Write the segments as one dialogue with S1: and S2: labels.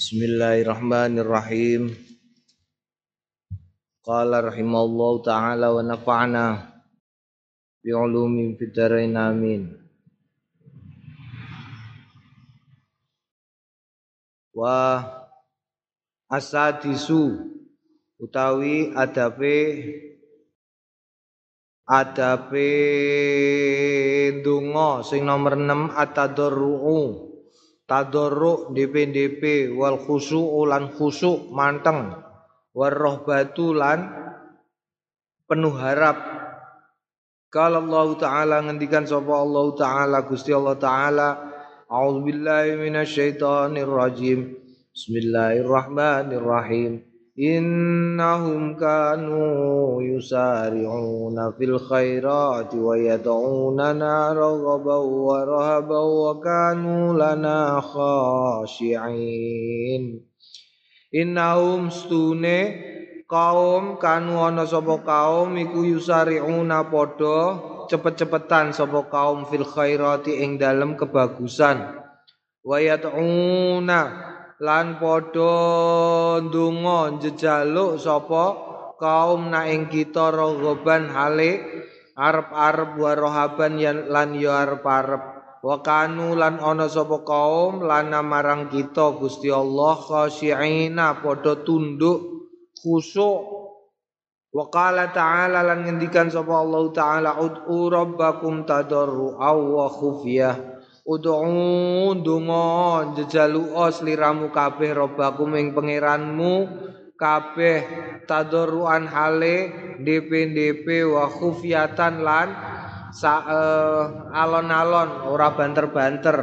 S1: Bismillahirrahmanirrahim. Qala rahimallahu taala wa nafa'na bi ulumin fid dharain amin. Wa asadisu utawi adabe adabe donga sing nomor 6 atadarruu tadarruk DP-DP wal khusyuk lan khusyuk manteng. Warrohbatu lan penuh harap. Kalau Allah Ta'ala ngendikan sapa Allah Ta'ala Gusti Allah Ta'ala A'udzubillahi Bismillahirrahmanirrahim innahum kanu yusari'una fil khairati wa yad'unana raghaban wa rahaban wa kanu lana khashi'in. Innahum stune kaum kanu ana sapa kaum iku yusari'una padha cepet-cepetan sapa kaum fil khairati ing dalem kebagusan. Wa yad'una lan padha ndonga njejaluk sapa kaum na ing kita rogoban hale arep-arep wa rohaban lan ya arep-arep. Wa kanu lan ana sapa kaum lan marang kita Gusti Allah khasyiina padha tunduk khusyuk wa qala ta'ala lan ngendikan sapa Allah taala ud'u rabbakum tadarru wa khufyah Ud'u ndonga njejaluka sliramu kabeh robakum ing pangeranmu kabeh tadarruan hale DP-DP wa khufyatan lan sa alon-alon ora banter-banter.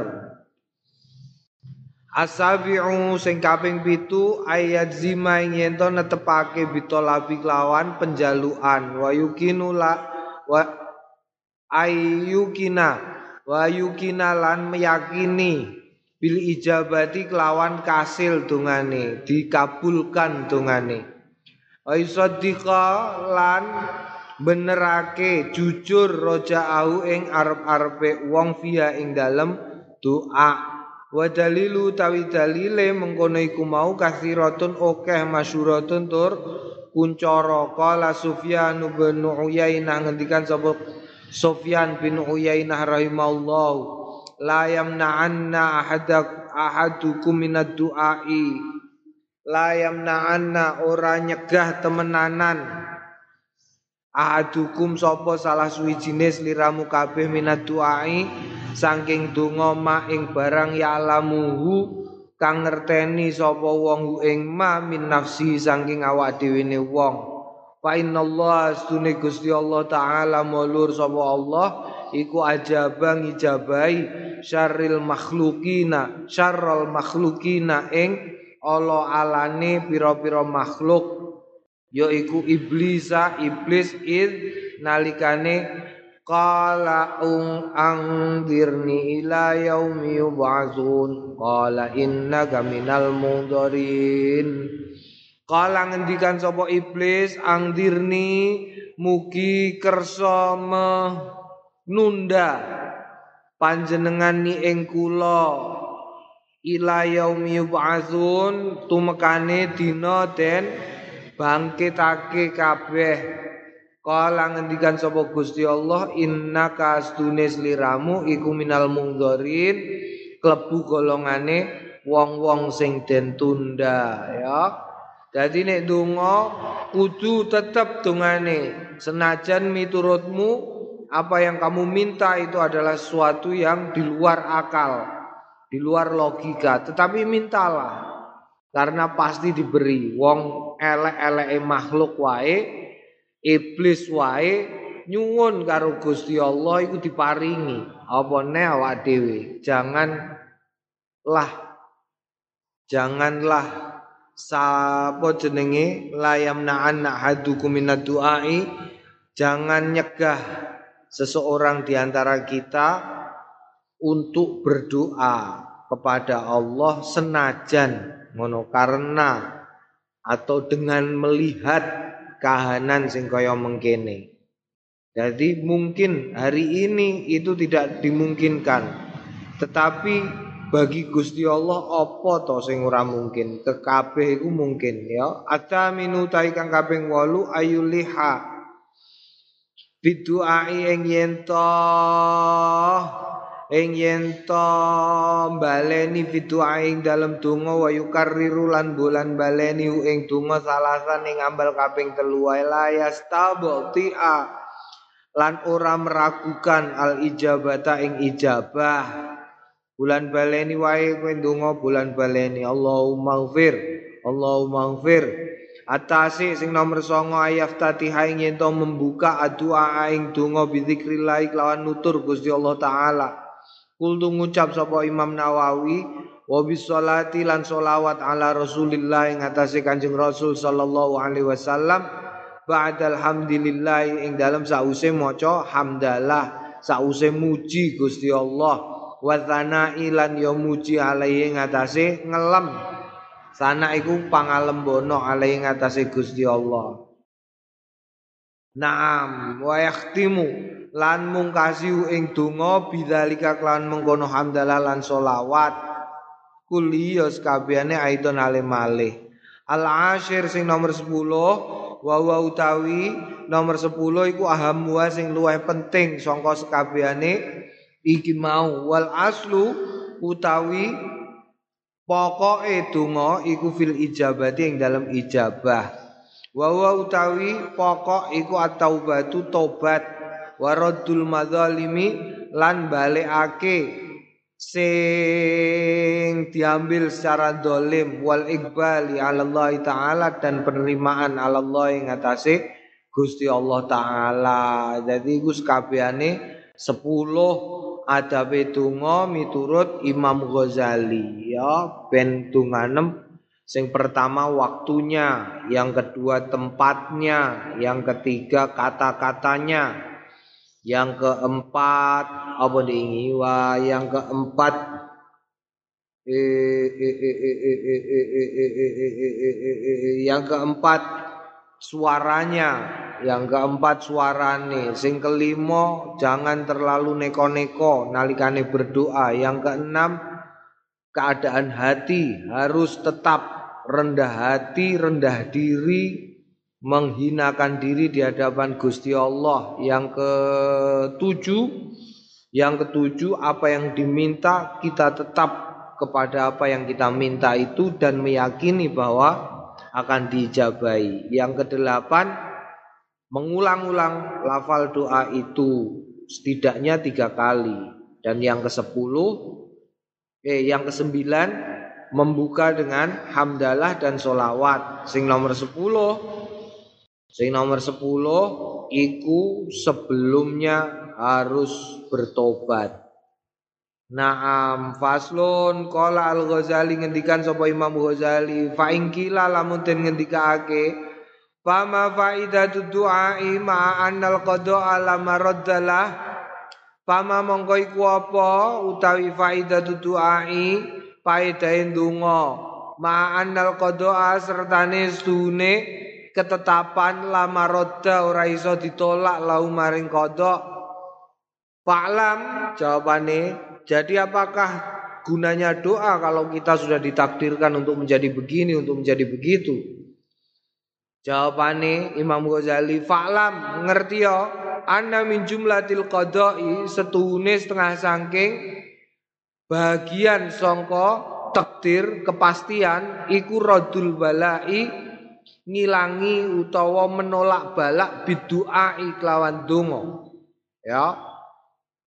S1: Asabi'u sing kaping pitu ayat zima ing yen netepake bitolabi kelawan penjaluan. Wa yukinu la wa ayyukina wa yukinalan meyakini bil ijabati kelawan kasil dungane dikabulkan dungane wa lan benerake jujur roja'ahu ing arep-arepe wong via ing dalem doa. Wa dalilu tawi dalile mengkono iku mau kathiratun okeh masyuratun tur kuncara qala Sufyan bin Uyainah ngendikan sapa Sufyan bin Uyainah rahimahullah la yamna'anna ahadak ahadukum minad du'ai. La yamna'anna ora nyegah temenanan. Ahadukum sapa salah suwijine sliramu kabeh minad du'ai saking donga ma ing barang ya alamuhu kang ngerteni sapa wong ing ma min nafsi saking awak dhewe wong Fa innallaha astune Gusti Allah taala mulur sapa Allah iku ajaba ngijabahi syarril makhlukina syarrul makhlukina ing ala alane pira-pira makhluk yaiku iblisa iblis id nalikane qala ung angdirni ila yaumi yub'atsun qala innaka minal mundharin Kala ngendikan sapa iblis angdirni mugi kersa menunda panjenengan ni ing kula. Ila yaumi yub'atsun tumekane dina den bangkitake kabeh. Kala ngendikan sapa Gusti Allah innaka astune sliramu iku minal mungdharin klebu golongane wong-wong sing den tunda ya jadi nek donga kudu tetap dongane senajan miturutmu apa yang kamu minta itu adalah sesuatu yang di luar akal, di luar logika, tetapi mintalah. Karena pasti diberi wong elek-eleke makhluk wae, iblis wae nyuwun karo Gusti Allah iku diparingi. Apa ne awak dhewe? Janganlah janganlah sapa jenenge layam na'an hadukum minad du'ai jangan nyegah seseorang di antara kita untuk berdoa kepada Allah senajan ngono karena atau dengan melihat kahanan sing kaya mengkene. Jadi mungkin hari ini itu tidak dimungkinkan. Tetapi bagi Gusti Allah apa to sing ora mungkin? Kekabeh iku mungkin ya. Ata minutai kang kaping 8 ayuliha biduai ing yen to ing yen to baleni biduai ing dalem donga wa yukarriru lan bulan baleni ing donga salasan ing ambal kaping telu. Wae la yastabti'a. Lan ora meragukan al ijabata ing ijabah Bulan baleni wae kowe ndonga bulan baleni. Allahumma ighfir. Allahumma ighfir. Atasi sing nomor songo ayat tatiha ing yen membuka adua ing donga bizikrillah lawan nutur Gusti Allah taala. Kul ngucap sapa Imam Nawawi wa bisolati lan solawat ala Rasulillah ing atase Kanjeng Rasul sallallahu alaihi wasallam ba'dal hamdilillah ing dalam sause maca hamdalah sause muji Gusti Allah wa ilan ya muji alaihi ngatasé ngelem. Sana iku pangalembono alaihi ngatasé Gusti Allah. Naam wa yakhtimu lan mungkasi ing donga bidzalika klan mengkono hamdalah lan solawat kuli ya sakabehane aidon ale malih al ashir sing nomor 10 wa wa utawi nomor 10 iku aham wa sing luwih penting sangka sakabehane iki mau. Wal aslu utawi pokoke donga iku fil ijabati ing dalam ijabah. Wa utawi pokok iku at-taubatu tobat waradul madzalimi lan balekake sing diambil secara dolim. Wal iqbali Allah taala dan penerimaan Allah ing atase Gusti Allah taala. Jadi iku sekabehane 10 ada donga miturut Imam Ghazali ya ben tunganem sing pertama waktunya, yang kedua tempatnya, yang ketiga kata-katanya, yang keempat apa diingiwa, yang keempat yang keempat suaranya. Yang keempat suarane. Sing kelima jangan terlalu neko-neko nalikane berdoa. Yang keenam keadaan hati harus tetap rendah hati rendah diri menghinakan diri di hadapan Gusti Allah. Yang ketujuh yang ketujuh apa yang diminta kita tetap kepada apa yang kita minta itu dan meyakini bahwa akan dijabai. Yang kedelapan mengulang-ulang lafal doa itu setidaknya tiga kali. Dan yang ke sepuluh eh yang ke sembilan membuka dengan hamdalah dan solawat sing nomor sepuluh sing nomor sepuluh iku sebelumnya harus bertobat Naam faslun qala al-Ghazali ngendikan sapa Imam Ghazali fa ingkila lamun den ngendikake Fama faidatu du'ai ma annal qada'a lama raddalah Fama mongko iku apa utawi faidatu du'ai paedahe ndonga ma annal qada'a sertane stune ketetapan lama rodda ora iso ditolak lau maring kodok Fa'lam jawabane jadi apakah gunanya doa kalau kita sudah ditakdirkan untuk menjadi begini untuk menjadi begitu? Jawabane Imam Ghazali fa'lam ngerti ya? Anna min jumlatil qada'i setune setengah saking bagian songko takdir kepastian iku radul balai ngilangi utawa menolak balak bidua kelawan donga. Ya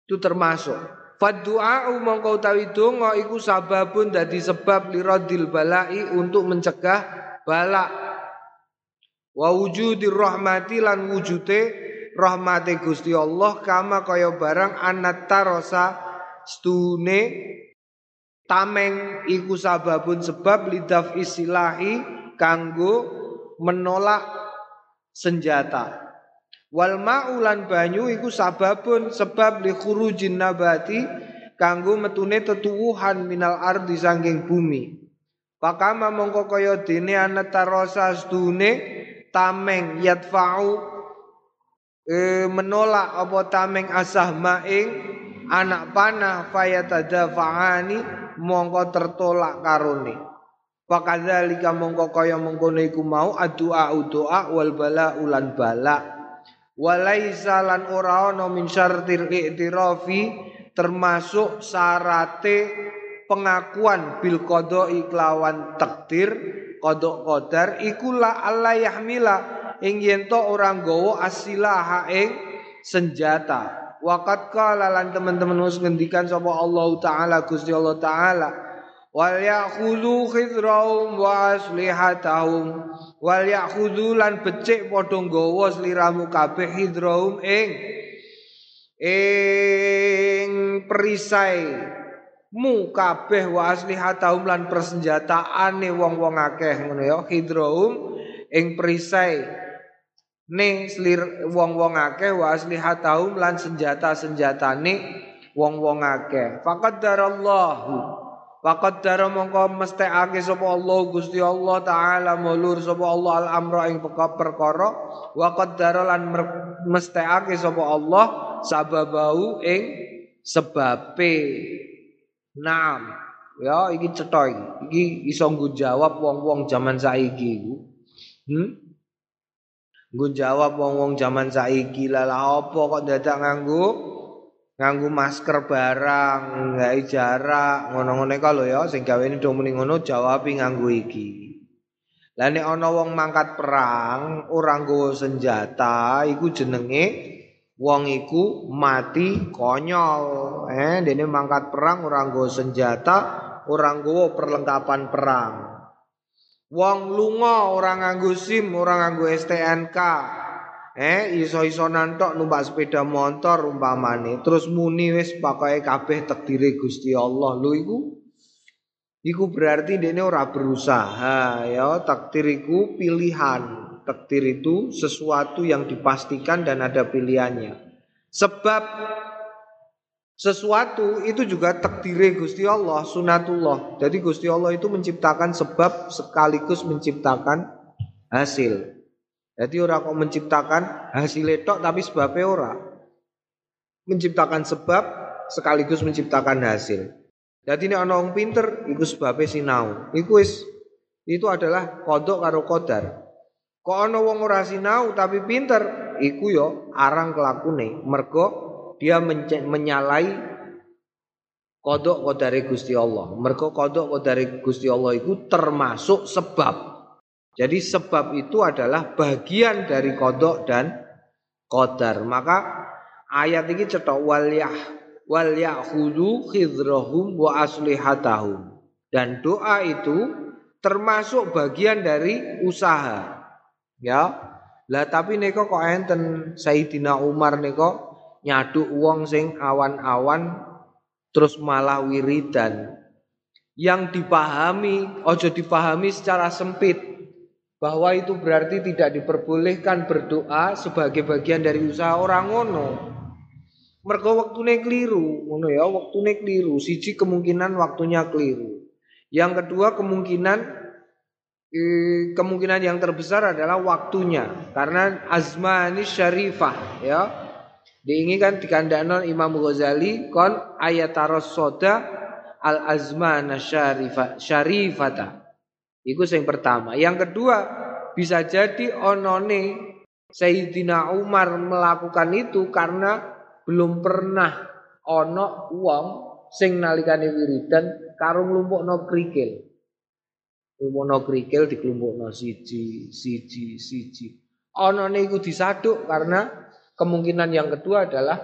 S1: itu termasuk Fadu'a mongko utawi donga iku sababun dadi sebab liradil balai untuk mencegah balak. Wa wujudir rahmati lan wujude rahmate Gusti Allah kama kaya barang anat tarosa stune tameng iku sababun sebab lidaf isilahi kanggo menolak senjata wal ma'ulan banyu iku sababun sebab li khurujin nabati kanggo metune tetuwuhan minal ardi sangking bumi. Pakama mongko kaya dene anatarosa stune tameng yadfa'u e, menolak apa tameng asah maing anak panah fayatadafa'ani mongko tertolak karone. Pakadzalika mongko kaya mengkono iku mau adua doa wal bala ulan bala walaisa lan ora ana min syartil i'tirafi termasuk syarate pengakuan bil qada iklawan takdir kodok kodar ikulah Allah yahmila ing yen to ora nggawa asilaha ing senjata. Wakat kala lan teman-teman wis ngendikan sapa Allah taala Gusti Allah taala wal ya'khudhu khidrahum wa aslihatahum. Wal ya'khudhu lan becik padha nggawa sliramu kabeh khidrahum ing ing perisai. Mu kabeh wa aslihatahum lan persenjataane wong-wong akeh ngono ya khidrahum ing perisai. Ne selir wong-wong akeh wa aslihataum lan senjata-senjatane wong-wong akeh. Faqad darallahu Faqad dara mongko mestekake sapa Allah Gusti Allah taala mulur sapa Allah al amra ing perkara. Wa qaddara lan mestekake sapa Allah sababau ing sebabe. Naam. Ya iki cetha iki. Iki iso jawab wong-wong zaman saiki iku. Hmm? Nggo jawab wong-wong zaman saiki. Lah apa kok dadak nganggo nganggo masker barang, nggak jarak, ngono-ngono iku lho ya sing gawe do muni ngono jawab nganggo iki. Nek ana wong mangkat perang ora nggawa senjata iku jenenge wong iku mati konyol. Eh dene mangkat perang ora nggawa senjata, ora nggawa perlengkapan perang. Wong lunga ora nganggo SIM, ora nganggo STNK. Eh iso-iso nantok numpak sepeda motor umpamane, terus muni wis pokoke kabeh takdire Gusti Allah. Lho iku iku berarti dene ora berusaha ya, takdir iku pilihan. Takdir itu sesuatu yang dipastikan dan ada pilihannya. Sebab sesuatu itu juga takdire Gusti Allah, sunatullah. Jadi Gusti Allah itu menciptakan sebab sekaligus menciptakan hasil. Jadi orang kok menciptakan hasil tok tapi sebabnya ora. Menciptakan sebab sekaligus menciptakan hasil. Jadi ini ana wong pinter iku sebabnya sinau. Iku is itu adalah kodok karo kodar. Kok ana wong ora sinau tapi pinter, iku yo arang kelakune. Mergo dia menyalai kodok kodari Gusti Allah. Mereka kodok kodari Gusti Allah itu termasuk sebab. Jadi sebab itu adalah bagian dari kodok dan kodar. Maka ayat ini cetok waliyah wal yahudu khidrahum wa aslihatahum. Dan doa itu termasuk bagian dari usaha. Ya. Lah tapi neko kok enten Sayyidina Umar neko nyaduk wong sing awan-awan terus malah wiridan. Yang dipahami, ojo dipahami secara sempit bahwa itu berarti tidak diperbolehkan berdoa sebagai bagian dari usaha orang ngono. Mergo waktune keliru, ngono ya, waktune keliru. Siji kemungkinan waktunya keliru. Yang kedua kemungkinan eh, kemungkinan yang terbesar adalah waktunya karena azmani syarifah ya Diinginkan dikandakno Imam Ghazali kon ayataros soda al azmana syarifa, syarifata. Iku yang pertama. Yang kedua, bisa jadi onone Sayyidina Umar melakukan itu karena belum pernah ono uang sing nalikane wiridan karung no krikil. no krikil no siji, siji, siji. Onone iku disaduk karena Kemungkinan yang kedua adalah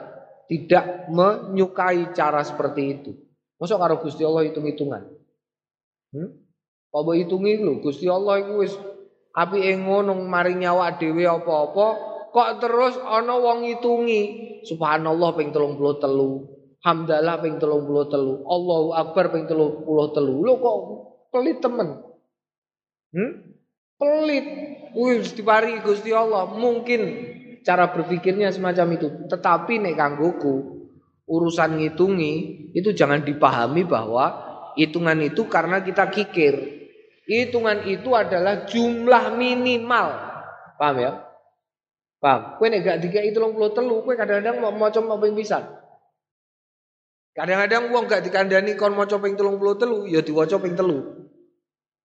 S1: tidak menyukai cara seperti itu. Masuk karo Gusti Allah hitung-hitungan. Hmm? Apa hitungi lho Gusti Allah iku wis api ngono mari nyawa dhewe apa-apa kok terus ana wong ngitungi subhanallah ping 33 hamdalah ping 33 Allahu akbar ping 33 lho kok pelit temen hmm? pelit wis dipari Gusti Allah mungkin cara berpikirnya semacam itu. Tetapi nek kanggoku urusan ngitungi itu jangan dipahami bahwa hitungan itu karena kita kikir. Hitungan itu adalah jumlah minimal. Paham ya? Paham? Kowe nek gak dikai 33, kowe kadang-kadang mau maca yang bisa. Kadang-kadang uang gak dikandani kon maca ping 33 ya diwaca ping telu.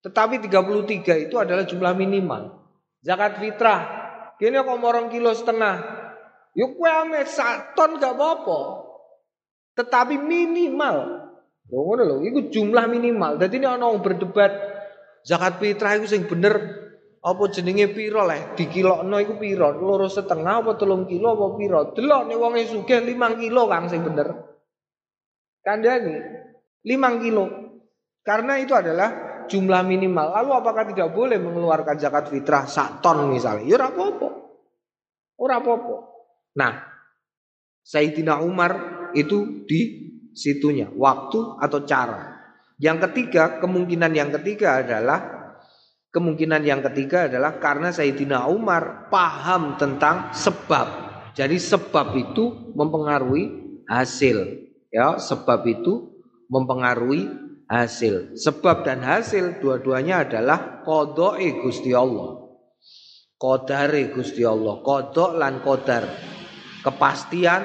S1: Tetapi 33 itu adalah jumlah minimal. Zakat fitrah. Kini kok morong kilo setengah. Yuk kue ame ton gak apa-apa. Tetapi minimal. Lho ngono iku jumlah minimal. Dadi nek ana berdebat zakat fitrah iku sing bener apa jenenge piro leh dikilokno iku piro loro setengah apa telung kilo apa piro delok nek wong sugih 5 kilo Kang sing bener Kandani 5 kilo. Karena itu adalah jumlah minimal. Lalu apakah tidak boleh mengeluarkan zakat fitrah sak ton misalnya? Ya ora apa-apa. Ora apa-apa. Nah, Sayyidina Umar itu di situnya, waktu atau cara. Yang ketiga, kemungkinan yang ketiga adalah kemungkinan yang ketiga adalah karena Sayyidina Umar paham tentang sebab. Jadi sebab itu mempengaruhi hasil. Ya, sebab itu mempengaruhi hasil. Sebab dan hasil dua-duanya adalah kodoe Gusti Allah. Kodare Gusti Allah. Kodok lan kodar. Kepastian,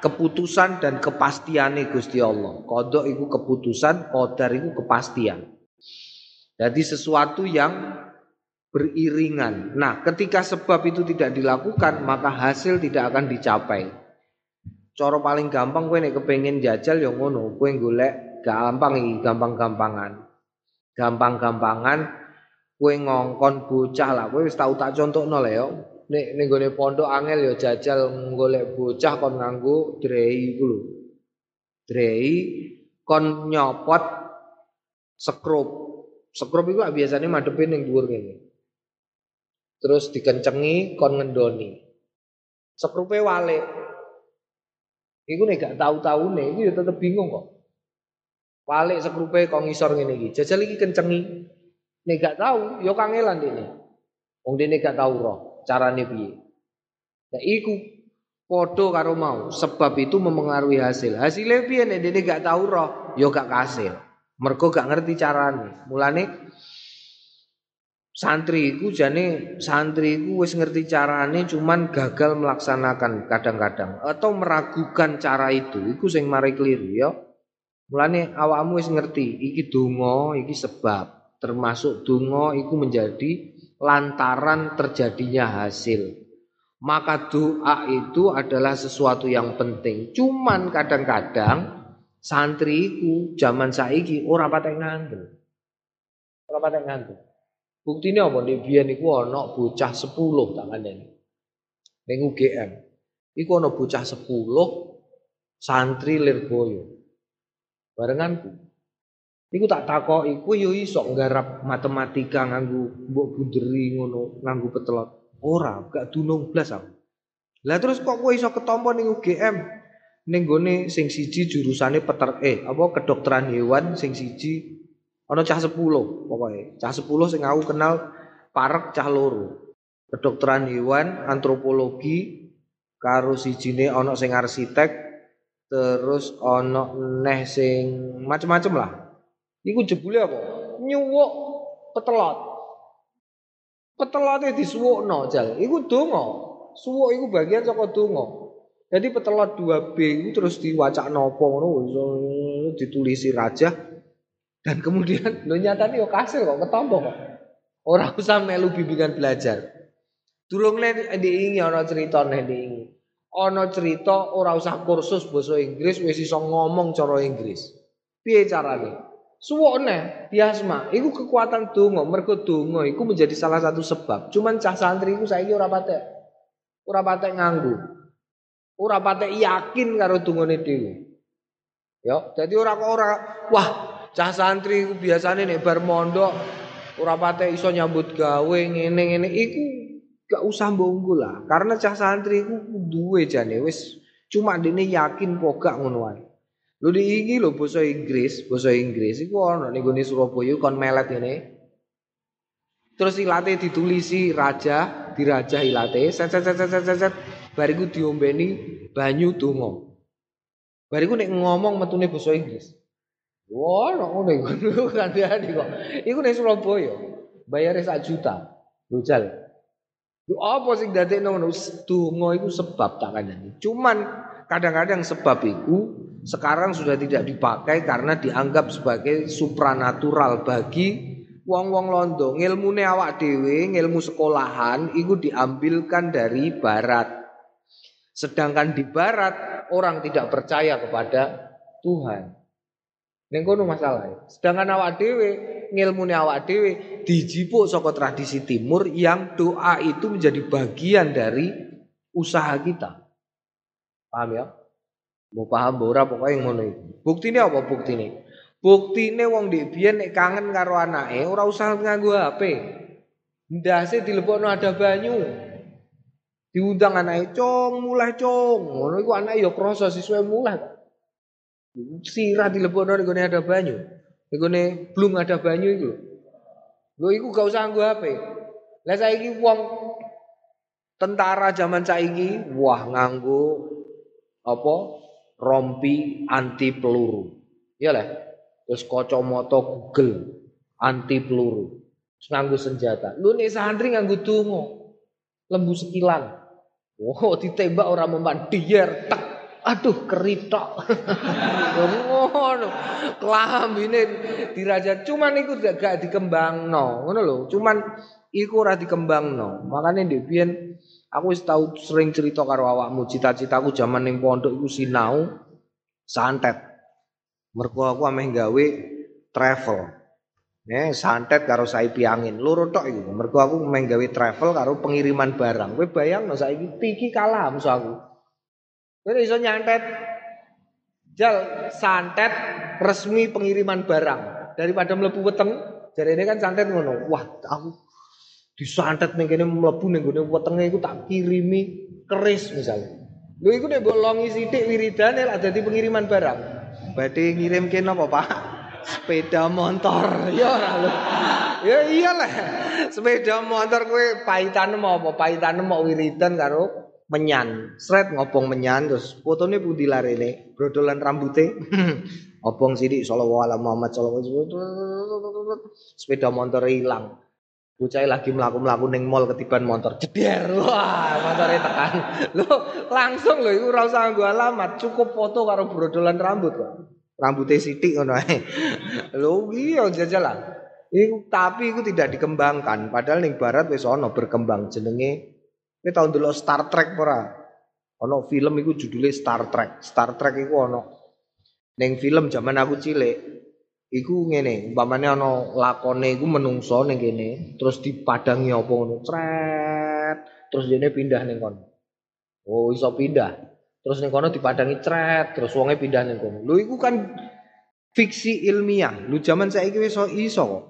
S1: keputusan dan kepastiane Gusti Allah. Kodok itu keputusan, kodar itu kepastian. Jadi sesuatu yang beriringan. Nah, ketika sebab itu tidak dilakukan, maka hasil tidak akan dicapai. Cara paling gampang kowe nek kepengin jajal ya ngono, kowe golek gampang iki, gampang-gampangan. Gampang-gampangan kowe ngongkon bocah lah, kowe tau tak contohno le yo. Nek ning gone pondok angel ya jajal golek bocah kon nganggo drei iku lho. Drei kon nyopot sekrup. Sekrup iku biasanya madepin ning dhuwur ngene. Terus dikencengi kon ngendoni. Sekrupe wale, Iku nek gak nih, iku ya tetep bingung kok. Balik sekrupe kok ngisor ngene iki. Jajal iki kencengi. Nek gak tahu, ya kangelan dene. Wong dene gak tahu roh carane piye. Nah iku padha karo mau, sebab itu mempengaruhi hasil. Hasilnya piye nek dene gak tahu roh, ya gak kasil. Mergo gak ngerti carane. Mulane Santri iku jane santri iku wis ngerti carane cuman gagal melaksanakan kadang-kadang atau meragukan cara itu. Iku sing mari keliru ya. Mulane awakmu wis ngerti iki donga, iki sebab. Termasuk donga iku menjadi lantaran terjadinya hasil. Maka doa itu adalah sesuatu yang penting. Cuman kadang-kadang santri iku zaman saiki ora patek ngandel. Ora patek ngandel. Buktine apa nek biyen iku ana bocah 10 tak kandhani. Ning UGM. Iku ana bocah 10 santri Lirboyo. Barenganku. Iku tak takoki, kowe yo iso nggarap matematika nganggo mbok bunderi ngono, nganggo petelot. Ora, gak dunung blas aku. Lah terus kok kowe iso ketompo ning UGM? Ning gone sing siji jurusane peter eh apa kedokteran hewan, sing siji Ono cah 10 pokoknya. Cah 10 sing aku kenal parek cah loro. Kedokteran hewan, antropologi, karo sijine ono sing arsitek, terus ono neh sing macem-macem lah. Iku jebule apa? Nyuwuk petelot. Petelotnya disuwukno jal. Iku donga. Suwuk iku bagian saka donga. Jadi petelot 2B itu terus diwacak nopo ngono ditulisi raja dan kemudian lo nyatane yo kasil kok ketompo kok. Ora usah melu bimbingan belajar. Durung nek diingi ana cerita nek diingi. Ana cerita ora usah kursus basa Inggris wis iso ngomong cara Inggris. Piye carane? Suwone biasma, iku kekuatan donga, mergo donga iku menjadi salah satu sebab. Cuman cah santri iku saiki ora patek ora patek nganggo. Ora patek yakin karo dungane dhewe. Ya, jadi ora kok ora wah Cah santri ku biasane nek bar mondok ora pate iso nyambut gawe ngene-ngene iku gak usah mbungkul lah. Karena cah santri ku duwe jane wis cuma dene yakin kok gak ngono wae. Lho di iki lho basa Inggris, basa Inggris iku ana ning gone Surabaya kon melet ngene. Terus ilate ditulisi raja, diraja ilate, set set set set set set bariku diombeni banyu donga. Bariku nek ngomong metune basa Inggris. Wah, nek ngono iku kandhane kok. Iku ning Surabaya. Bayare sak juta. Lujal. Lu apa sing dadekno ngono? Donga iku sebab tak kandhani. Cuman kadang-kadang sebab iku sekarang sudah tidak dipakai karena dianggap sebagai supranatural bagi wong-wong londo. Ngilmune awak dhewe, ngilmu sekolahan iku diambilkan dari barat. Sedangkan di barat orang tidak percaya kepada Tuhan. Ning kono masalah. Sedangkan awak dhewe, ngilmune awak dhewe dijipuk saka tradisi timur yang doa itu menjadi bagian dari usaha kita. Paham ya? Mau paham ora pokoknya ngono itu. Buktine apa buktine? Buktine wong ndek biyen nek kangen karo anake ora usah nganggo HP. Ndase dilebokno ada banyu. Diundang anake, "Cong, mulai cong." Ngono iku anake ya krasa siswa mulai. Sirah dilebokno ning ada banyu. Ning blung ada banyu iku. Lho iku gak usah nganggo HP. Lah saiki wong tentara zaman saiki wah nganggo apa? Rompi anti peluru. Iya lah. Terus kacamata Google anti peluru. Terus senjata. Lu nih santri nganggo tungo. Lembu sekilan. Wow, ditembak orang mempan dier tak Aduh keritok. Ngono. Klambine dirajat cuman iku gak, gak dikembangno. Ngono lho. Cuman iku ora dikembangno. Makane ndek biyen aku wis tau sering cerita karo awakmu cita-citaku zaman ning pondok iku sinau santet. Mergo aku ameh gawe travel. Eh, santet karo saipi angin. Loro tok iku. Mergo aku meh gawe travel karo pengiriman barang. Kowe bayangno saiki iki kalah musuh aku. Kowe iso nyantet jal santet resmi pengiriman barang daripada mlebu weteng. Ini kan santet ngono. Wah, aku disantet ning kene mlebu ning gone wetenge iku tak kirimi keris misalnya. Lho iku nek bolongi sithik wiridane lak dadi pengiriman barang. Badhe ngirimke napa, Pak? Sepeda motor. Ya ora lho. Ya iyalah. Sepeda motor kowe paitan mau apa? Paitan mau wiridan karo menyan. Sret ngobong menyan terus fotone pundi larene? Brodolan rambute. obong sidik sallallahu alaihi Muhammad sallallahu sepeda motor hilang. Bocah lagi melaku-melaku neng mall ketiban motor jeder. Wah, motornya tekan. Lo langsung lo iku ora nggo alamat, cukup foto karo brodolan rambut kok. Rambutnya sidik ngono ae. Lho iya jajalan. Iku tapi itu tidak dikembangkan, padahal ning barat wis ana berkembang jenenge Kowe tau ndelok Star Trek ora? Ono film iku judulnya Star Trek. Star Trek iku ono ning film zaman aku cilik. Iku ngene, umpamane ana lakone iku menungso ning kene, terus dipadangi apa ngono, cret, terus dene pindah ning kono. Oh, iso pindah. Terus ning kono dipadangi cret, terus wonge pindah ning kono. Lho iku kan fiksi ilmiah. Lu zaman saiki wis iso kok.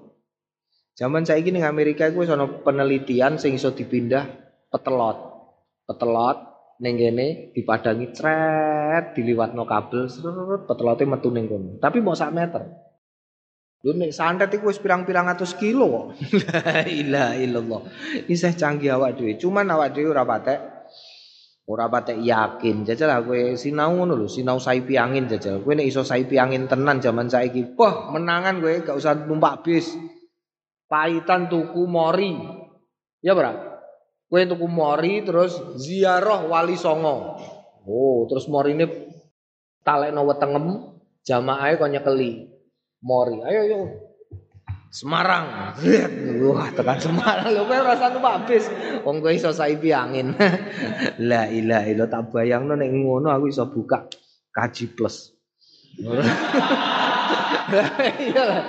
S1: Zaman saiki ning Amerika iku wis ana penelitian sing iso dipindah petelot. Petelot ning kene dipadangi cret, diliwatno kabel, serut petelote metu ning kono. Tapi mau sak meter. Lu nek santet iku wis pirang-pirang atus kilo kok. La ilaha illallah. Isih canggih awak dhewe. Cuman awak dhewe ora patek ora patek yakin. Jajal kowe sinau ngono lho, sinau saipi angin jajal. Kowe nek iso saipi angin tenan zaman saiki, wah menangan kowe gak usah numpak bis. Paitan tuku mori. Ya, Bro? Kue tuku mori terus ziarah wali songo. Oh, terus mori ini talekno wetengem jamaah kok nyekeli. Mori. Ayo yo. Semarang. Wah, tekan Semarang lho kowe rasa numpak bis. Wong kowe iso saipi angin. La ilaha illallah tak bayangno nek ngono aku iso buka kaji plus. Iya lah.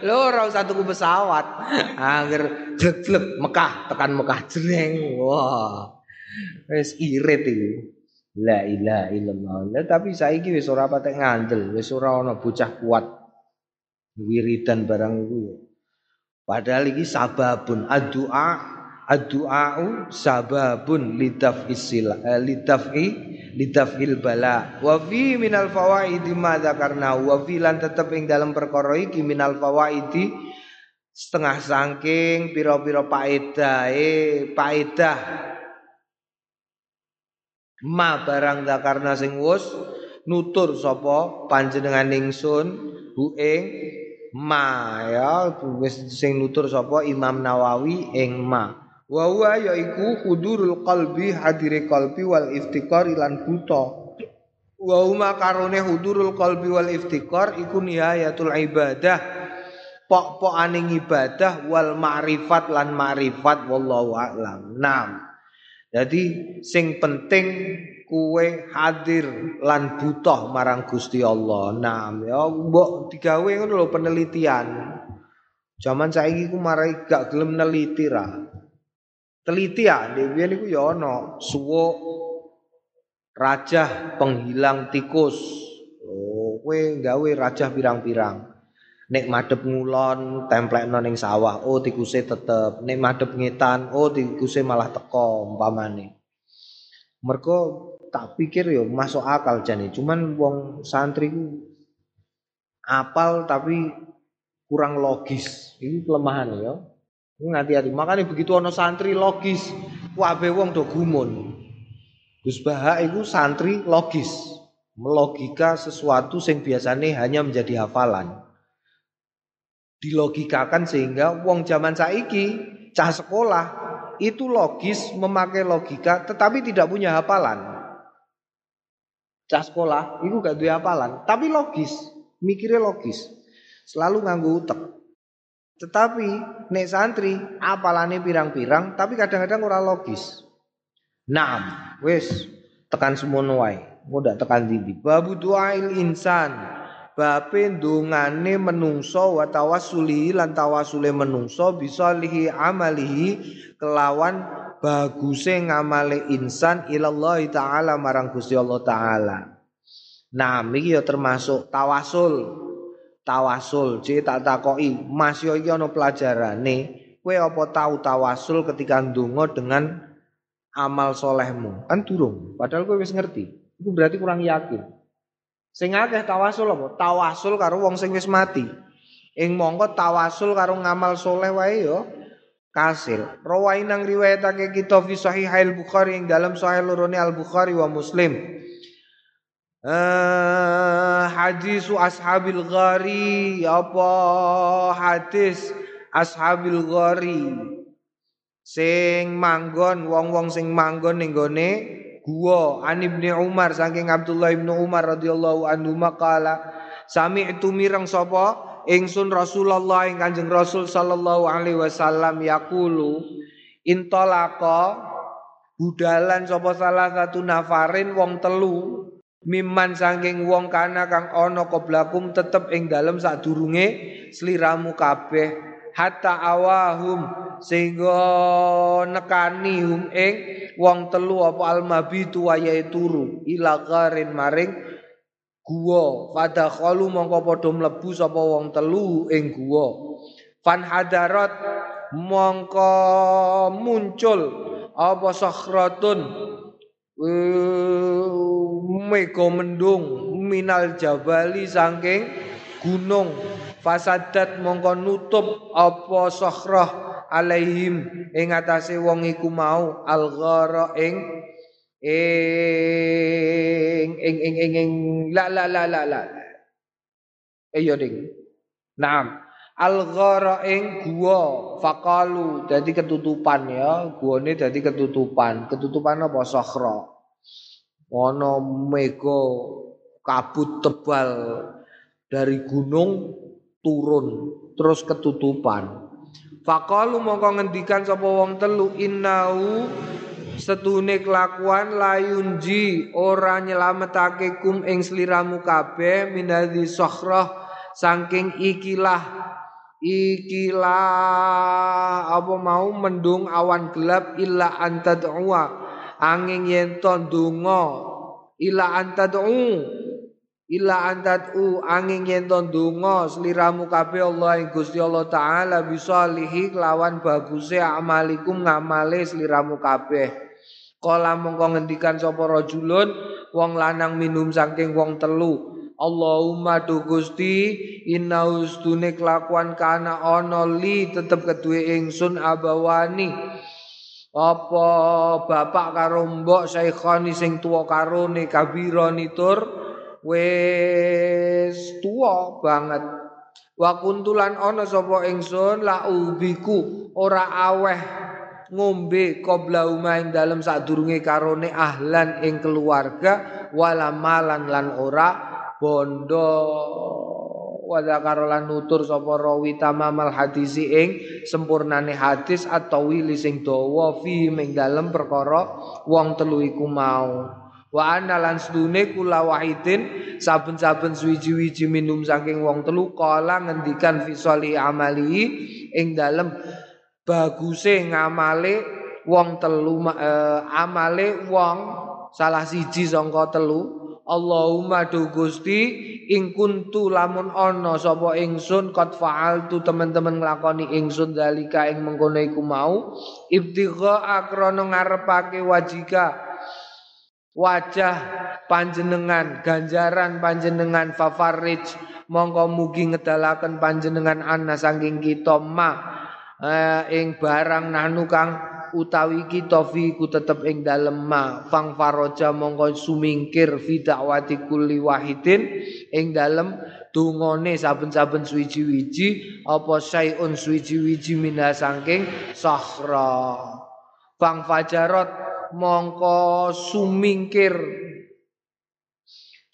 S1: Lo ora usah tuku pesawat. Angger jleg-jleg Mekah tekan Mekah jreng. Wah. Wis irit iki. La ilaha illallah. Lah tapi saiki wis ora patek ngandel, wis ora ana bocah kuat wiridan barang iku. Padahal iki sababun addu'a Ad-du'a'u sababun lidaf'i sila eh, lidaf'i lidaf'il bala. Wa fi minal fawaidi ma dzakarna wa fi lan tetep ing dalam perkara iki minal fawaidi setengah saking pira-pira paedahe paedah ma barang dzakarna sing wus nutur sapa panjenengan ingsun bu ing ma ya wis sing nutur sapa Imam Nawawi ing ma Wa huwa yaiku hudurul qalbi hadire qalbi wal iftikar lan buta. wa huma karone hudurul qalbi wal iftikar iku nihayatul ibadah pok aning ibadah wal ma'rifat lan ma'rifat wallahu a'lam. Naam. Jadi sing penting kue hadir lan butuh marang Gusti Allah. Naam ya mbok digawe ngono lho penelitian. Zaman saiki ku marai gak gelem neliti ra. Teliti ya, dhewe niku ya ana suwuk Raja penghilang tikus. Oh, kowe gawe raja pirang-pirang. Nek madep ngulon templekno ning sawah, oh tikuse tetep. Nek madep ngetan, oh tikuse malah teko umpamane. Mergo tak pikir yo masuk akal jane, cuman wong santri ku apal tapi kurang logis. Ini kelemahan ya. Ini hati-hati. Makanya begitu ono santri logis, wabe wong do gumun. Gus Baha itu santri logis, melogika sesuatu yang biasanya hanya menjadi hafalan. Dilogikakan sehingga wong zaman saiki cah sekolah itu logis memakai logika tetapi tidak punya hafalan. Cah sekolah itu gak punya hafalan, tapi logis, mikirnya logis. Selalu nganggu utek. Tetapi nek santri apalane pirang-pirang tapi kadang-kadang ora logis. Naam, wis tekan semono wae. Mudah tekan dindi. Babu duail insan. Bape ndongane menungso wa tawassuli lan tawassule menungso bisa lihi amalihi kelawan baguse ngamale insan ilallah taala marang Gusti Allah taala. Nah, iki ya termasuk tawasul. Tawasul, jadi tak takoki, Mas yo iki ana pelajarane, kowe apa tahu tawasul ketika ndonga dengan amal solehmu? Kan durung. Padahal gue wis ngerti. Itu berarti kurang yakin. Sing akeh tawasul apa? Tawasul karo wong sing wis mati. Ing mongko tawasul karo ngamal soleh wae yo kasil. Rawain nang riwayatake kita fi sahih al bukhari ing dalam sahih lorone al bukhari wa muslim. Uh, hadisu ashabil ghari apa hadis ashabil ghari? Sing manggon wong-wong sing manggon ning gone gua. An Ibnu Umar saking Abdullah Ibnu Umar radhiyallahu anhu maqala itu mireng sapa ingsun Rasulullah ing Kanjeng Rasul sallallahu alaihi wasallam yaqulu intolaqa budalan sapa salah satu nafarin wong telu miman saking wong kana kang ana koblakum tetep ing dalem sadurunge sliramu kabeh hatta awahum sehingga nekani hum ing wong telu apa almabitu wayahe turu ila maring guwa pada khalu mongko padha mlebu sapa wong telu ing guwa fan hadarat mongko muncul. Apa sakhratun? Mega mendung minal jabali saking gunung. Fasadat mongko nutup apa sakhrah alaihim. Ing atase wong iku mau alghara ing ing ing ing ing ing. La la la la la. Eh, ding. Naam. Al-ghara ing gua. Faqalu. Dadi ketutupan ya. Guane dadi ketutupan. Ketutupan apa? Sakhra. Ana mega kabut tebal dari gunung turun. Terus ketutupan. Faqalu mongko ngendikan sapa wong telu innau setune kelakuan layunji ora nyelametake kum ing sliramu kabeh minadzi sokroh saking ikilah ikilah apa mau mendung awan gelap illa antad'ua angin yen donga illa antad'u Ila u angin yen donga sliramu kabeh Allah ing Gusti Allah taala bisa lihi lawan baguse amalikum ngamale sliramu kabeh. Kala mongko ngendikan sapa rajulun wong lanang minum saking wong telu. Allahumma du Gusti inna ustune kelakuan kana ana li tetep keduwe ingsun abawani. Apa bapak karo mbok saikhani sing tuwa karone kabirani tur wis tua banget wa kuntulan ana sapa ingsun la ubiku ora aweh ngombe qabla uma ing dalem sadurunge karone ahlan ing keluarga wala malan lan ora bondo. Wala karolan nutur sapa rawi tamamal hadisi ing sempurnane hadis atau wili sing dawa fi ing dalem perkara wong telu iku mau. Wa ana sedune kula wahidin saben-saben suwiji-wiji minum saking wong telu kala ngendikan fi amali ing dalem baguse ngamale wong telu uh, amale wong salah siji sangka telu. Allahumma du Gusti ing kuntu lamun ana sapa ingsun qad fa'altu teman-teman nglakoni ingsun dalika ing mengkono iku mau. Ibtigha akrana ngarepake wajika wajah panjenengan ganjaran panjenengan fafarij. Mongko mugi ngedalaken panjenengan ana saking kita ma. eh, ing barang nanu kang utawi kita fi ku tetep ing dalem ma. Fang faroja mongko sumingkir fi dakwati kulli wahidin. Ing dalem dungane saben-saben suwiji-wiji apa sayun suwiji-wiji minha saking sahra. Fang fajarot mongko sumingkir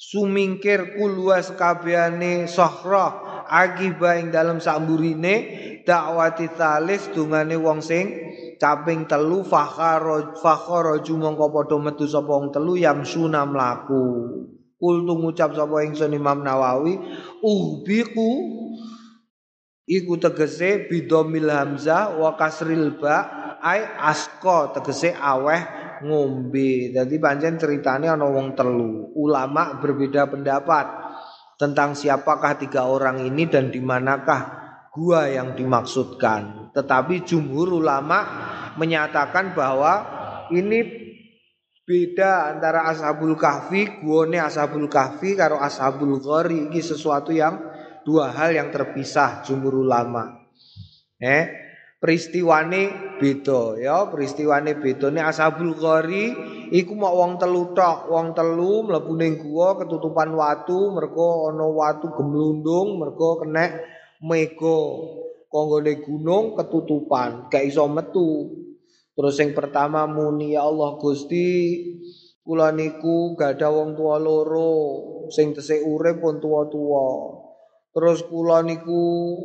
S1: sumingkir kulwa sekabehane sahra akiba ing dalam samburine dakwati talis dungane wong sing Caping telu fakhara fakharaju mongko padha metu sapa wong telu yamsuna mlaku. Kul ngucap sapa ingsun Imam Nawawi ubiku iku tegese bidomil hamzah wa kasril ba ai asko tegese aweh ngombe. Jadi pancen ceritane ana wong telu. Ulama berbeda pendapat tentang siapakah tiga orang ini dan di manakah gua yang dimaksudkan. Tetapi jumhur ulama menyatakan bahwa ini beda antara ashabul kahfi, guone ashabul kahfi karo ashabul ghori. Ini sesuatu yang dua hal yang terpisah jumhur ulama. Eh, peristiwane beda ya, peristiwane beda. Ini ashabul ghori iku mau wong telu tok, wong telu mlebu ning gua ketutupan watu, mergo ana watu gemlundung, mergo kenek mego konggone gunung ketutupan gak iso metu. Terus yang pertama muni ya Allah Gusti kula niku gak ada wong tua loro sing tesih urip pun tua-tua. Terus kula niku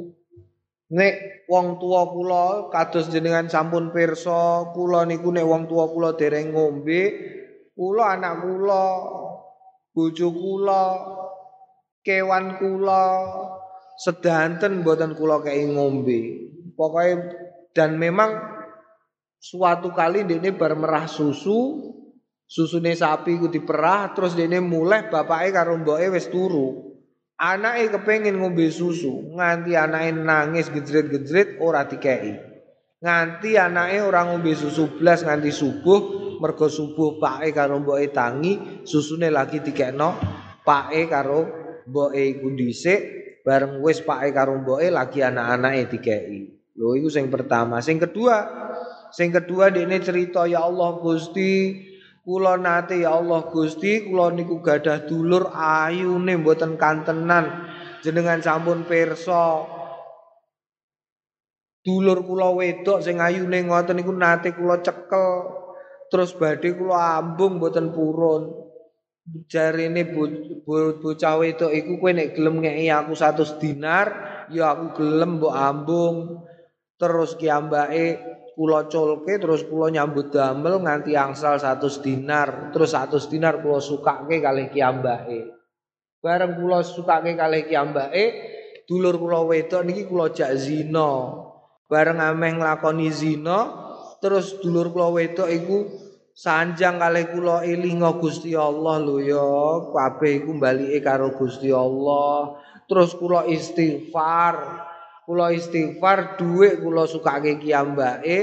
S1: nek wong tua kula kados jenengan sampun pirsa kula niku nek wong tua kula dereng ngombe kula anak kula bojo kula kewan kula sedanten buatan kula kei ngombe. Pokoknya dan memang suatu kali ini bermerah susu, susune sapi ku diperah terus dene mulai bapake karo mboke wis turu. Anake kepengin ngombe susu, nganti anake nangis gejret-gejret ora dikei. Nganti anake ora ngombe susu blas nganti subuh, mergo subuh pake karo mboke tangi, susune lagi dikekno pake karo mboke iku dhisik bareng wis pake karo mboke lagi anak-anake dikeki. Lho iku sing pertama. Sing kedua, sing kedua dekne cerita ya Allah Gusti, kula nate ya Allah Gusti, kula niku gadah dulur ayune mboten kantenan. Jenengan sampun pirsa. Dulur kula wedok sing ayune ngoten niku nate kula cekel. Terus badhe kula ambung mboten purun. Jarine bocah wedok iku kowe nek gelem ngeki aku 100 dinar ya aku gelem mbok ambung. Terus kiambake kula culke terus kula nyambut damel nganti angsal 100 dinar. Terus 100 dinar kula sukake kalih kiambake bareng kula sukake kalih kiambake dulur kula wedok niki kula jak zina. Bareng ameh nglakoni zina terus dulur kula wedok iku sanjang kali kula elinga Gusti Allah lho ya kabeh iku balike karo Gusti Allah. Terus kula istighfar kula istighfar dhuwit kula sukake kiambake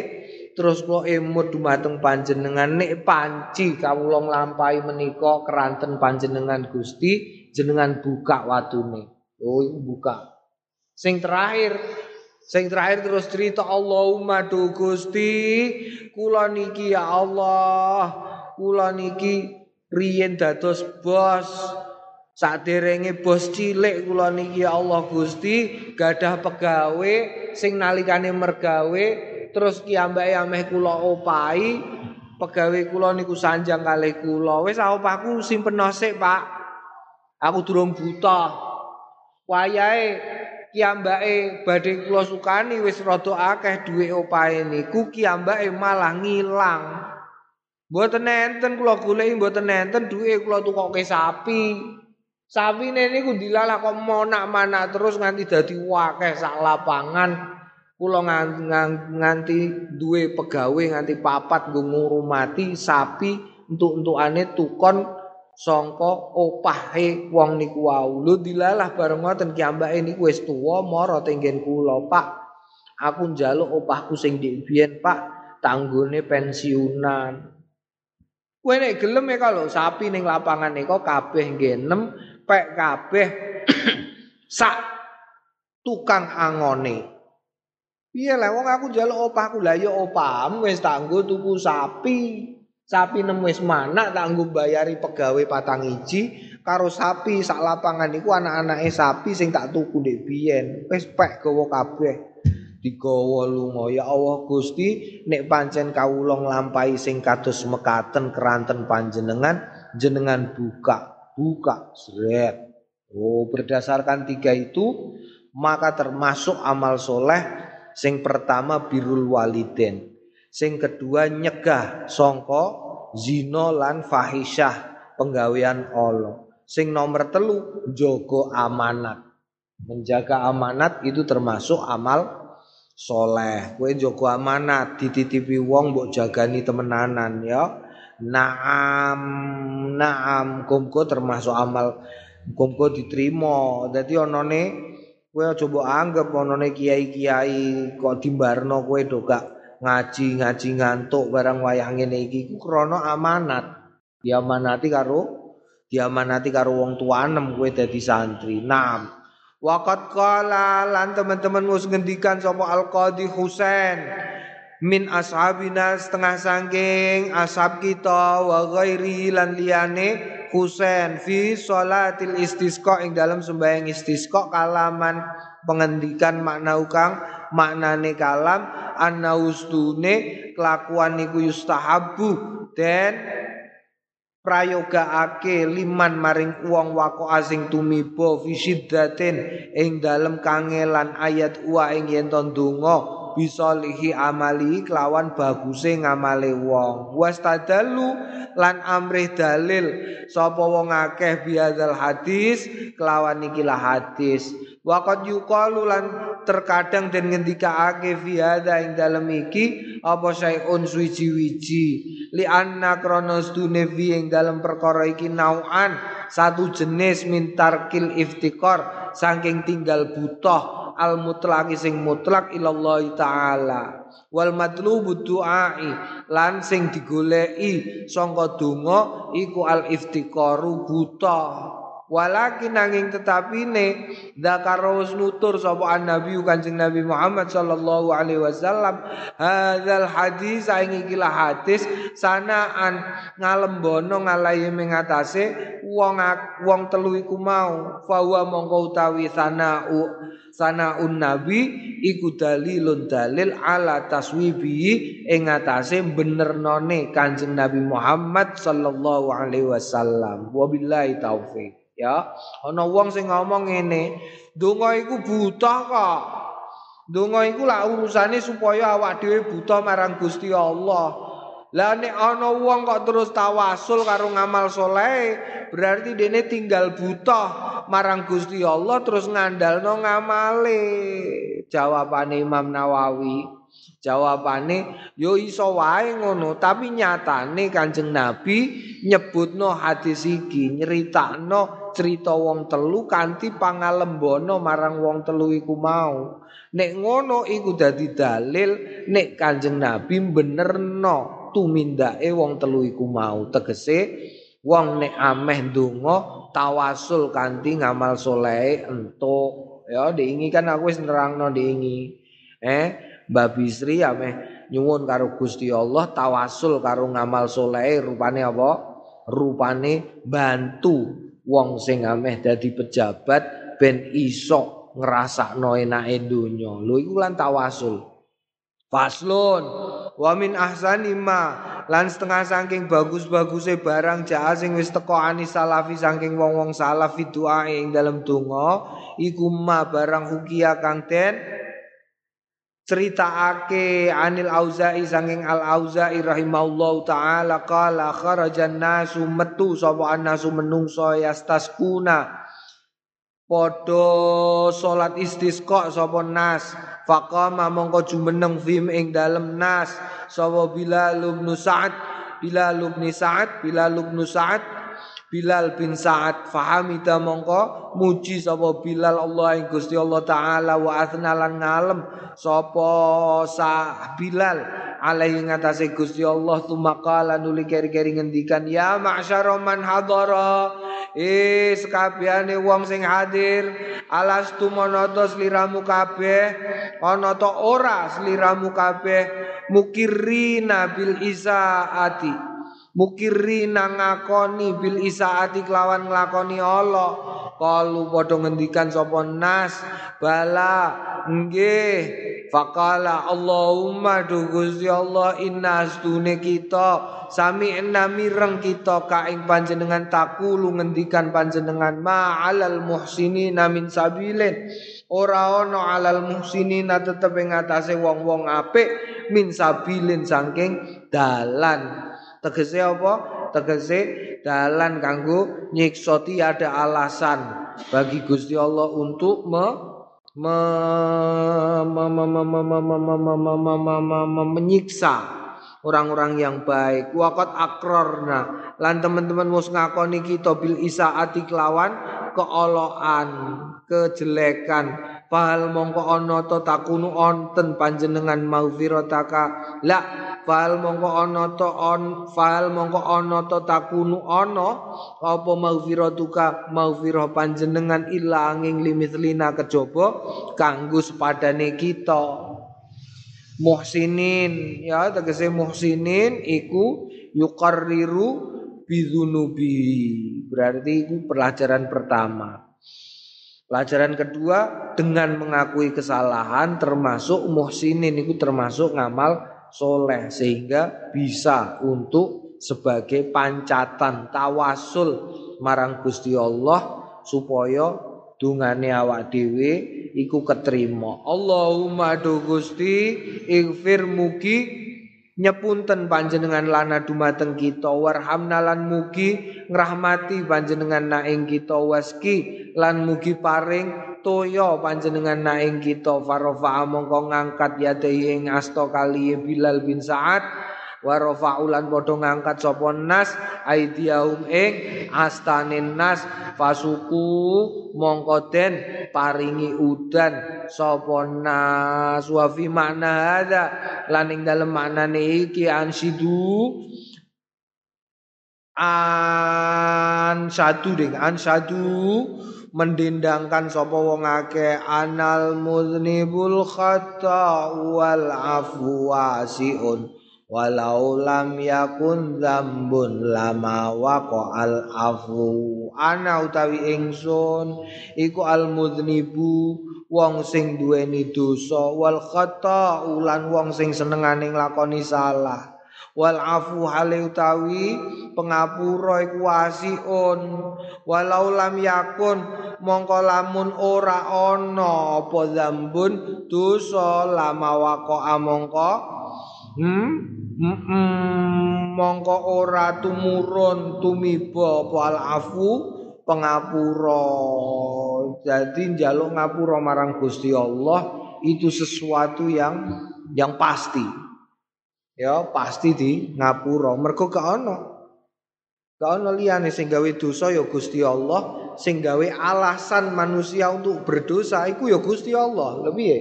S1: terus kula emut dumateng panjenengan. Nek panci kawula nglampahi menika keranten panjenengan Gusti jenengan buka watune. Oh buka. Sing terakhir Sing terakhir terus cerita Allahumma do Gusti kula niki ya Allah kula niki riyen dados bos. Saderenge bos cilik kula niki ya Allah Gusti gadah pegawe sing nalikane mergawe terus kiambake ameh kula opahi pegawai kula niku sanjang kalih kula. Wis opahku simpen sik Pak. Aku durung buta. Wayahe kiambake badhe kula sukani wis rada akeh dhuwit opahe niku kiambake malah ngilang mboten enten kula goleki mboten enten dhuwit kula tukoke sapi Sapine niku dilalah kok monak-manak terus nganti dadi wakeh sak lapangan. Kula nganti duwe pegawai nganti papat nggo ngurumati sapi entuk-entukane tukon sangka opahe wong niku wau. Lho dilalah bareng ngoten ki ambake niku wis tuwa mara tenggen kula, Pak. Aku njaluk opahku sing dik biyen, Pak, tanggone pensiunan. Kowe nek gelem ya kalau sapi ning lapangan niku kabeh nggih pek kabeh sak tukang angone. Piye lah wong aku njaluk opahku lah ya opahmu wis tanggo tuku sapi. Sapi nem wis manak tanggo bayari pegawai patang iji karo sapi sak lapangan iku anak-anake sapi sing tak tuku ndek biyen. Wis pek gawa kabeh. Digawa lunga ya Allah Gusti nek pancen kawula nglampahi sing kados mekaten keranten panjenengan jenengan buka buka seret. Oh, berdasarkan tiga itu maka termasuk amal soleh sing pertama birul waliden, sing kedua nyegah songko zino lan fahisyah penggawean Allah. Sing nomor telu jogo amanat. Menjaga amanat itu termasuk amal soleh. Kue jogo amanat dititipi wong mbok jagani temenanan ya. Naam, naam, kumko termasuk amal kumko diterima. Dadi onone kowe coba anggap onone kiai-kiai kok dimbarno kowe do gak ngaji-ngaji ngantuk barang wayang ngene iki ku krana amanat. Diamanati karo diamanati karo wong tuanem kowe dadi santri. Naam. Waqat qala lan teman-teman mus ngendikan sapa Al-Qadhi Husain min ashabina setengah sangking ashab kita wa ghairi lan liyane Husain fi salatil istisqa ing dalam sembahyang istisqa kalaman pengendikan makna ukang maknane kalam annaustune kelakuan niku yustahabu dan prayogaake liman maring wong wako asing tumiba fi syiddatin ing dalem kangelan ayat wa ing yen donga bisa lihi amali kelawan baguse ngamale wong. Wastadalu lan amrih dalil sapa wong akeh biadzal hadis kelawan ikilah hadis. Waqat yuqalu lan terkadang den ngendikaake fi hadza ing dalem iki apa sayun suwi-wiji li anna kronos dune fi ing dalem perkara iki nauan satu jenis mintarkil iftikor saking tinggal butuh al mutlaqi sing mutlak ilallah taala. Wal matlubu du'ai lan sing digoleki sangka donga iku al iftiqaru buta Walakin nanging tetapi ne Dakarus nutur sapa nabi kanjeng Nabi Muhammad sallallahu alaihi wasallam hadzal hadis saing ikilah hadis sanaan ngalembono ngalahi mengatase wong wong telu iku mau fawa mongko utawi sanau sanaun nabi iku dalilun dalil ala taswibi ing atase benernone kanjeng Nabi Muhammad sallallahu alaihi wasallam. Wabillahi taufik ya ana wong sing ngomong ngene donga iku buta kok donga iku lah urusane supaya awak dhewe buta marang Gusti Allah. Lah nek ana wong kok terus tawasul karo ngamal soleh berarti dene tinggal buta marang Gusti Allah terus ngandalno ngamale. Jawabane Imam Nawawi. Jawabane yo iso wae ngono, tapi nyatane Kanjeng Nabi nyebutno hadis iki, nyeritakno cerita wong telu kanthi pangalembono marang wong telu iku mau. Nek ngono iku dadi dalil nek Kanjeng Nabi benerno tumindake wong telu iku mau. Tegese wong nek ameh ndonga tawasul kanthi ngamal soleh entuk. Ya diingi kan aku wis nerangno diingi. Eh Mbak Bisri ameh nyuwun karo Gusti Allah tawasul karo ngamal soleh rupane apa? Rupane bantu wong sing ameh dadi pejabat ben iso ngrasakno enake donya. Lho iku lan tawasul. Faslun wa min ahsani ma lan setengah saking bagus-baguse barang jaa sing wis teko ani salafi saking wong-wong salaf doa ing dalam donga iku ma barang hukia kang den ake anil Auza'i saking Al Auza'i rahimahullahu taala qala kharajan nasu metu sapa nasu menungso yastaskuna. Podo salat istisqa sapa nas faqama mongko jumeneng fim ing dalem nas sapa Bilal bin Sa'ad Bilal bin Sa'ad Bilal bin Sa'ad Bilal bin Sa'ad fahamida mongko muji sapa Bilal Allah ing Gusti Allah taala wa athnalan ngalem sapa sa Bilal alaihi ngatasé Gusti Allah tumaqala nuli keri-keri ngendikan ya ma'syara man hadara Eh sekabehane wong sing hadir alastu monoto sliramu kabeh? Ana ora sliramu kabeh? Mukirina bil isaati mukirina ngakoni bil isaati kelawan nglakoni Allah. Kalu padha ngendikan sapa nas? Bala nggih. Fakala Allahumma du Gusti Allah inna astune kita sami mireng kita ka ing panjenengan takulu ngendikan panjenengan ma alal muhsinina min sabilin. Ora ana alal muhsinina tetep ing wong-wong apik min sabilin saking dalan tegese apa tegese dalan kanggo nyiksa ada alasan bagi Gusti Allah untuk me menyiksa orang-orang yang baik. Wakat akrorna lan teman-teman mus ngakoni kita bil isaati kelawan keoloan, kejelekan. Fahal mongko ono to takunu onten panjenengan maufirotaka la fal mongko ana to on fal mongko ana to takunu ana? Apa maghfiratuka maghfirah panjenengan ilanging limithlina kejaba kanggo sepadane kita. Muhsinin ya tegese muhsinin iku yuqarriru bidzunubi berarti itu pelajaran pertama Pelajaran kedua dengan mengakui kesalahan termasuk muhsinin itu termasuk ngamal soleh sehingga bisa untuk sebagai pancatan tawasul marang Gusti Allah supaya dungane awak dhewe iku ketrima. Allahumma do Gusti ighfir mugi nyepunten panjenengan lana dumateng kita. Warhamna lan mugi ngrahmati panjenengan naing kita. Waski lan mugi paring toya panjenengan naing kita. Farofa mongko ngangkat yadehi ing asta kali Bilal bin Sa'ad wa rafa'ulan padha ngangkat sapa nas aidiahum ing astanin nas. Fasuku mongko den paringi udan sapa nas. Wa fi makna hadza lan ing dalem maknane iki ansidu an satu ding an satu mendendangkan sapa wong akeh anal muznibul khata wal afwa wasiun walau lam yakun zambun lama waqo al afu. Ana utawi ingsun iku al mudnibu wong sing duweni dosa wal khata ulan wong sing senengane nglakoni salah. Wal afu hale utawi pengapura iku wasiun. Walau lam yakun mongko lamun ora ana apa zambun dosa lama waqo amongko hmm? Mm mongko ora tumurun tumiba apa afu pengapura. Jadi njaluk ngapura marang Gusti Allah itu sesuatu yang yang pasti. Ya, pasti di ngapura. Mergo gak ono. Gak ono liyane sing gawe dosa ya Gusti Allah, sing gawe alasan manusia untuk berdosa iku ya Gusti Allah. Lebih ya.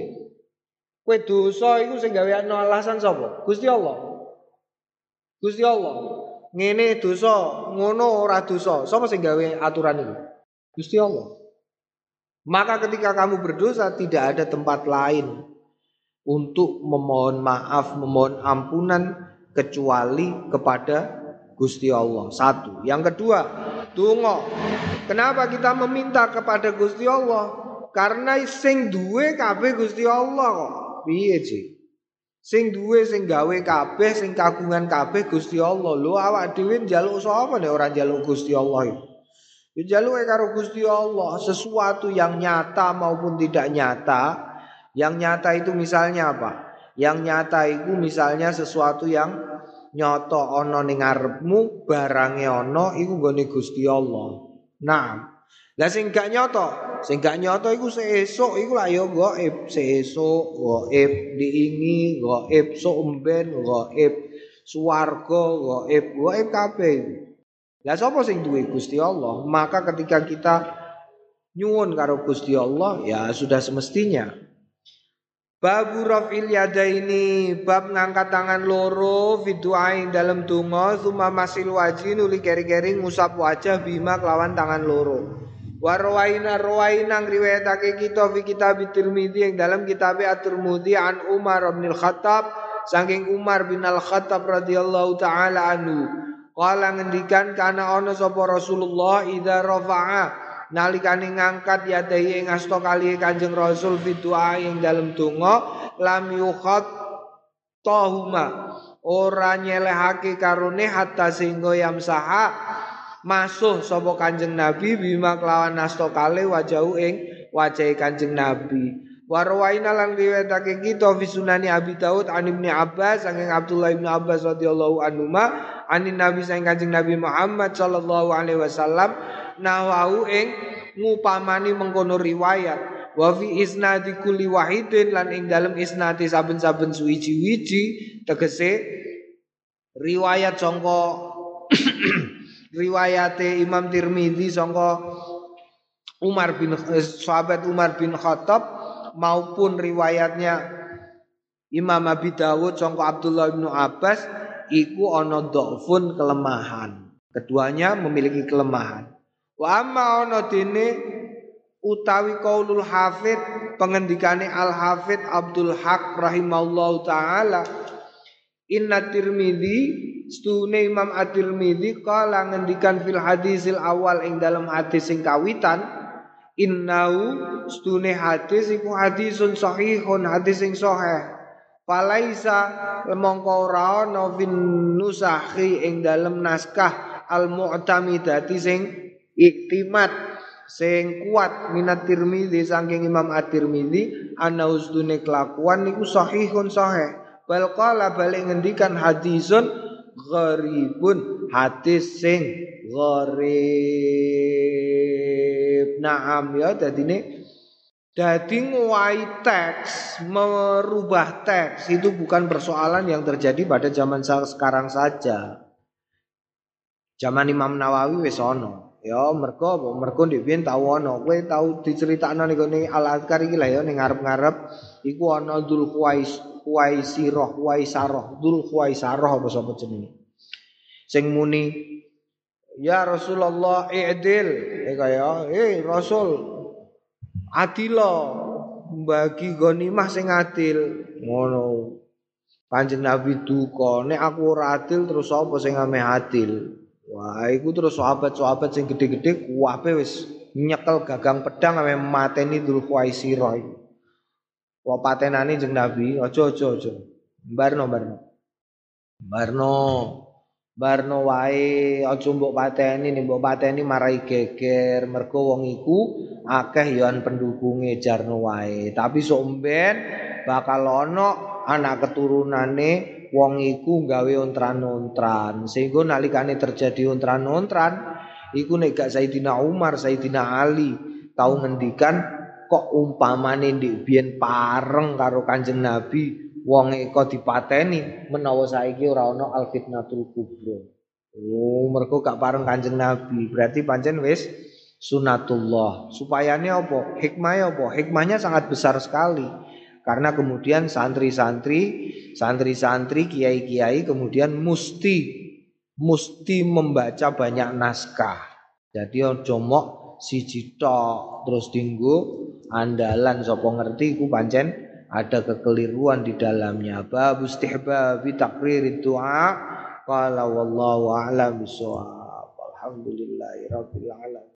S1: Kowe dosa iku sing gawe alasan sapa? Gusti Allah. Gusti Allah. Ngene dosa, ngono ora dosa. Sapa sing gawe aturan itu? Gusti Allah. Maka ketika kamu berdosa tidak ada tempat lain untuk memohon maaf, memohon ampunan kecuali kepada Gusti Allah. Satu. Yang kedua, tunggu. Kenapa kita meminta kepada Gusti Allah? Karena sing duwe kabeh Gusti Allah kok. Piye sih? Sing duwe sing gawe kabeh sing kagungan kabeh Gusti Allah. Lho awak dhewe njaluk sapa nek ora njaluk Gusti Allah? Ya njaluk karo Gusti Allah sesuatu yang nyata maupun tidak nyata. Yang nyata itu misalnya apa? Yang nyata itu misalnya sesuatu yang nyoto ana ning ngarepmu, barange ana iku nggone Gusti Allah. Nah, lah sing gak nyoto Sing gak nyoto iku sesuk iku lah ya gaib, sesuk gaib diingi, gaib sok umben, gaib swarga, gaib, gaib kabeh. Lah sapa sing duwe Gusti Allah? Maka ketika kita nyuwun karo Gusti Allah ya sudah semestinya Babu rafil yada ini bab ngangkat tangan loro fiduain dalam donga suma masil wajin uli keri-keri ngusap wajah bima kelawan tangan loro. Warwaina rawaina ngriwayatake kita fi kitab Tirmidzi yang dalam kitab At-Tirmidzi an Umar bin Al-Khattab saking Umar bin Al-Khattab radhiyallahu taala anhu. Kala ngendikan kana ana sapa Rasulullah idza rafa'a? Nalikane ngangkat yadahi ing asta kali Kanjeng Rasul fi doa ing dalem donga lam yukhat tahuma. Ora nyelehake karone hatta sehingga yamsaha masuh sapa Kanjeng Nabi bima kelawan nasto kale wajahu ing wajahe Kanjeng Nabi. Warwaina lan riwayatake kita fi sunani Abi Daud an Ibnu Abbas saking Abdullah Ibnu Abbas radhiyallahu anhu ma anin Nabi saking Kanjeng Nabi Muhammad sallallahu alaihi wasallam nawahu ing ngupamani mengkono riwayat wa fi isnadi kulli wahidin lan ing dalem isnadi saben-saben suwiji-wiji tegese riwayat sangka riwayate Imam Tirmidzi sangka Umar bin eh, sahabat Umar bin Khattab maupun riwayatnya Imam Abi Dawud sangka Abdullah bin Abbas iku ana dhafun kelemahan. Keduanya memiliki kelemahan. Wa amma ana dene utawi qaulul hafid pengendikane al hafid Abdul Haq rahimallahu taala inna tirmidzi Stune Imam At-Tirmidzi kala ngendikan fil hadisil awal ing dalam hadis sing kawitan innau stune hadis iku hadisun sahihun hadis sing sahih. Falaisa lemongko ora ana fin nusahi ing dalam naskah al mu'tamidati sing iktimat sing kuat minat Tirmidzi saking Imam At-Tirmidzi ana usdune kelakuan niku sahihun sahih bal qala balik ngendikan hadisun gharibun. Hadis sing gharib. Naam ya dadine. Dadi nguai teks merubah teks itu bukan persoalan yang terjadi pada zaman sekarang saja. Zaman Imam Nawawi wis ya mergo apa mergo ndek biyen tau ono. Kowe tau diceritakno ning Al Azkar iki lah ya ning ngarep-ngarep. Iku ana Dzul Khuwais Huwaisirah, Huwaisarah, Dzul Huwaisarah apa sapa jenenge. Sing muni Ya Rasulullah i'dil eh kaya eh Rasul adila bagi ghanimah sing adil ngono. Kanjeng Nabi duka nek aku ora adil terus sapa sing ame adil? Wah, iku terus sahabat-sahabat sing gede-gede kuwabe wis nyekel gagang pedang ame mateni Dzul Huwaisirah. Wa patenane jeng Nabi, aja aja aja. Barno barno. Barno. Barno wae aja mbok pateni nih mbok pateni marai geger mergo wong iku akeh yoan pendukunge jarno wae. Tapi sok mben bakal ana anak keturunane wong iku gawe ontran-ontran. Sehingga nalikane terjadi ontran-ontran iku nek gak Sayyidina Umar, Sayyidina Ali tau ngendikan kok umpamane ndik biyen pareng karo Kanjeng Nabi wong eko dipateni menawa saiki ora ana al fitnatul kubra. Oh, mergo gak pareng Kanjeng Nabi, berarti pancen wis sunatullah. Supayane apa? Hikmahnya apa? Hikmahnya sangat besar sekali. Karena kemudian santri-santri, santri-santri, kiai-kiai kemudian mesti mesti membaca banyak naskah. Jadi ojo mok siji terus dinggo andalan sapa ngerti iku pancen ada kekeliruan di dalamnya. Bab istihbab takrir doa qala wallahu a'lam bissawab. Alhamdulillahirabbil alamin